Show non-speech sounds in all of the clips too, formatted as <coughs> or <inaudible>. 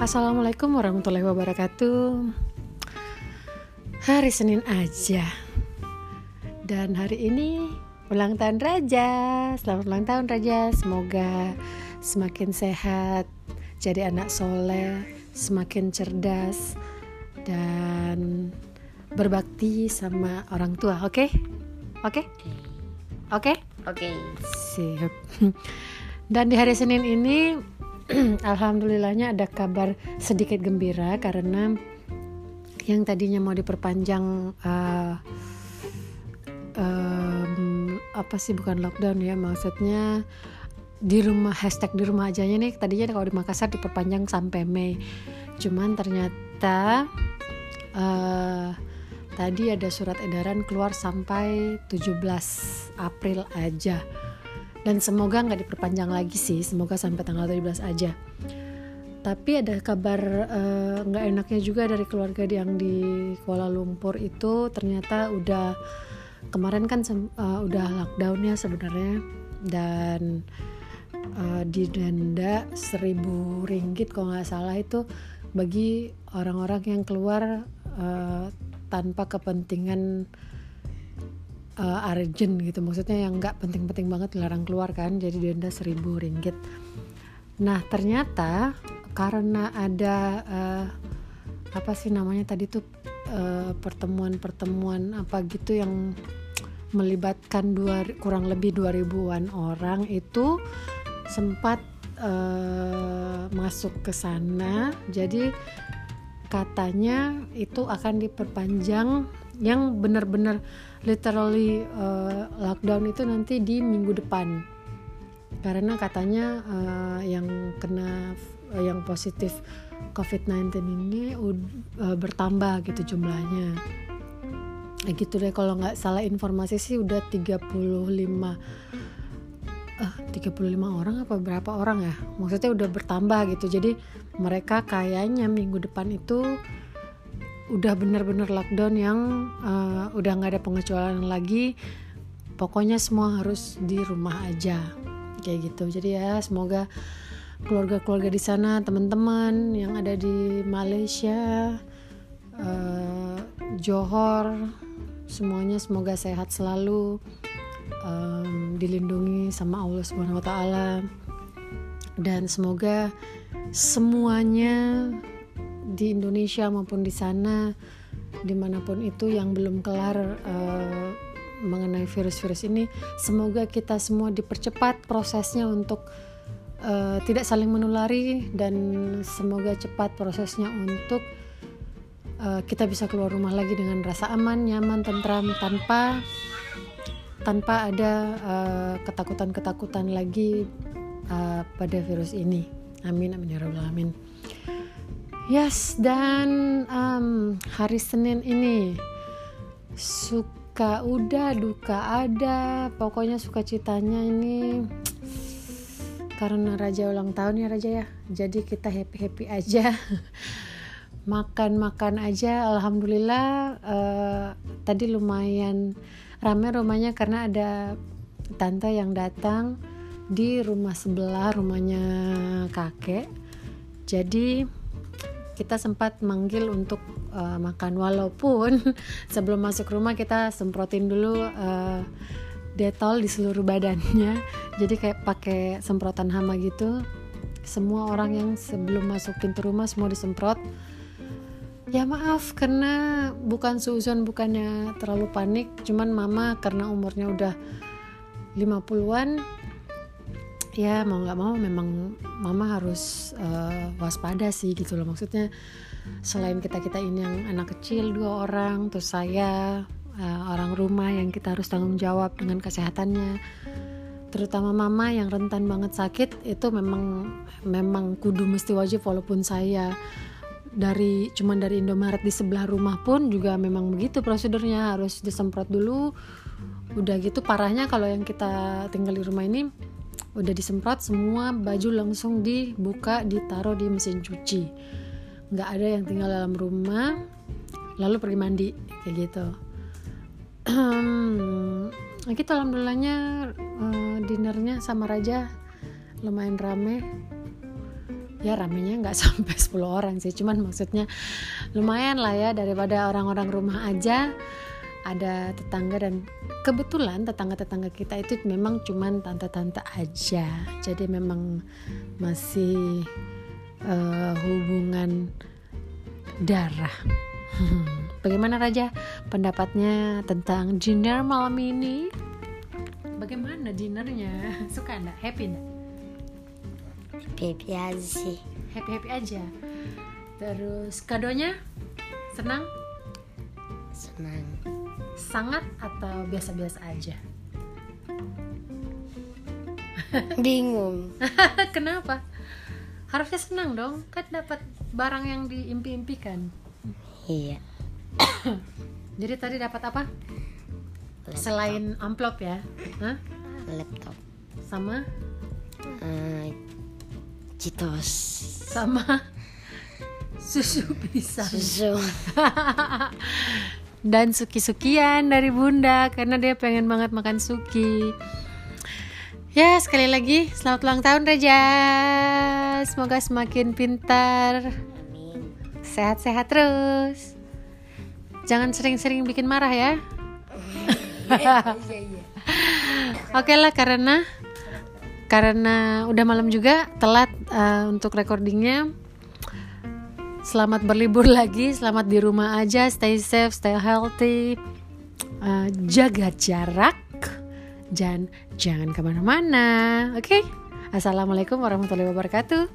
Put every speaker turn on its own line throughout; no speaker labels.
Assalamualaikum warahmatullahi wabarakatuh Hari Senin aja Dan hari ini ulang tahun Raja Selamat ulang tahun Raja Semoga semakin sehat Jadi anak soleh Semakin cerdas Dan berbakti sama orang tua Oke? Okay? Oke? Okay? Oke? Okay?
Oke okay.
Siap <laughs> Dan di hari Senin ini <clears throat> alhamdulillahnya ada kabar sedikit gembira karena yang tadinya mau diperpanjang uh, um, apa sih bukan lockdown ya maksudnya di rumah hashtag di rumah aja nih tadinya kalau di Makassar diperpanjang sampai Mei. Cuman ternyata uh, tadi ada surat edaran keluar sampai 17 April aja dan semoga nggak diperpanjang lagi sih semoga sampai tanggal 17 aja. Tapi ada kabar eh, nggak uh, enaknya juga dari keluarga yang di Kuala Lumpur itu ternyata udah kemarin kan uh, udah lockdown ya sebenarnya. Dan uh, didenda seribu ringgit kalau nggak salah itu bagi orang-orang yang keluar uh, tanpa kepentingan uh, urgent gitu. Maksudnya yang nggak penting-penting banget dilarang keluar kan. Jadi denda seribu ringgit. Nah ternyata karena ada uh, apa sih namanya tadi tuh pertemuan pertemuan-pertemuan apa gitu yang melibatkan dua kurang lebih 2000-an orang itu sempat uh, masuk ke sana. Jadi katanya itu akan diperpanjang yang benar-benar literally uh, lockdown itu nanti di minggu depan. Karena katanya uh, yang kena uh, yang positif COVID-19 ini uh, bertambah gitu jumlahnya. Nah, gitu deh kalau nggak salah informasi sih udah 35 uh, 35 orang apa berapa orang ya? Maksudnya udah bertambah gitu. Jadi mereka kayaknya minggu depan itu udah bener-bener lockdown yang uh, udah nggak ada pengecualian lagi. Pokoknya semua harus di rumah aja kayak gitu. Jadi ya semoga keluarga-keluarga di sana teman-teman yang ada di Malaysia uh, Johor semuanya semoga sehat selalu um, dilindungi sama Allah Subhanahu Wa Taala. Dan semoga semuanya di Indonesia maupun di sana di mana pun itu yang belum kelar uh, mengenai virus-virus ini semoga kita semua dipercepat prosesnya untuk uh, tidak saling menulari dan semoga cepat prosesnya untuk uh, kita bisa keluar rumah lagi dengan rasa aman nyaman tentram tanpa tanpa ada ketakutan-ketakutan uh, lagi uh, pada virus ini. Amin amin ya rabbal alamin Yes, dan um, hari Senin ini suka udah, duka ada, pokoknya suka citanya ini karena Raja ulang tahun ya Raja ya. Jadi kita happy happy aja, <laughs> makan makan aja. Alhamdulillah uh, tadi lumayan ramai rumahnya karena ada tante yang datang di rumah sebelah rumahnya kakek. Jadi kita sempat manggil untuk uh, makan. Walaupun <laughs> sebelum masuk rumah kita semprotin dulu uh, detol di seluruh badannya. Jadi kayak pakai semprotan hama gitu. Semua orang yang sebelum masuk pintu rumah semua disemprot. Ya maaf karena bukan suzon bukannya terlalu panik. Cuman mama karena umurnya udah 50-an ya mau nggak mau memang mama harus uh, waspada sih gitu loh. Maksudnya selain kita kita ini yang anak kecil dua orang terus saya uh, orang rumah yang kita harus tanggung jawab dengan kesehatannya. Terutama mama yang rentan banget sakit itu memang memang kudu mesti wajib walaupun saya dari cuman dari Indomaret di sebelah rumah pun juga memang begitu prosedurnya. Harus disemprot dulu. Udah gitu parahnya kalau yang kita tinggal di rumah ini udah disemprot semua baju langsung dibuka ditaruh di mesin cuci. Nggak ada yang tinggal dalam rumah lalu pergi mandi kayak gitu. <clears throat> Kita alhamdulillahnya uh, dinernya sama raja lumayan rame. Ya ramenya nggak <laughs> sampai 10 orang sih cuman maksudnya lumayan lah ya daripada orang-orang rumah aja ada tetangga dan kebetulan tetangga-tetangga kita itu memang cuman tante-tante aja. Jadi memang masih uh, hubungan darah. <laughs> Bagaimana Raja pendapatnya tentang dinner malam ini? Bagaimana dinernya <laughs> suka enggak happy enggak
happy aja. Sih
happy happy aja. Terus kadonya? Senang?
Senang
sangat atau biasa-biasa aja?
Bingung. <laughs>
Kenapa? Harusnya senang dong kan dapat barang yang diimpi-impikan.
Iya. <coughs>
Jadi tadi dapat apa?
Laptop.
selain amplop ya? Hah?
laptop.
Sama?
Uh, Citos
sama? <laughs> Susu pisang.
Susu <laughs>
dan suki-sukian dari bunda karena dia pengen banget makan suki. Ya sekali lagi selamat ulang tahun Reja. Semoga semakin pintar. Sehat-sehat terus. Jangan sering-sering bikin marah ya. <laughs> Oke lah karena karena udah malam juga telat uh, untuk recordingnya Selamat berlibur lagi, selamat di rumah aja, stay safe, stay healthy, uh, jaga jarak, dan jangan ke mana-mana, oke? Okay? Assalamualaikum warahmatullahi wabarakatuh.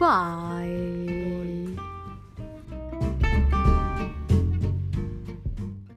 Bye.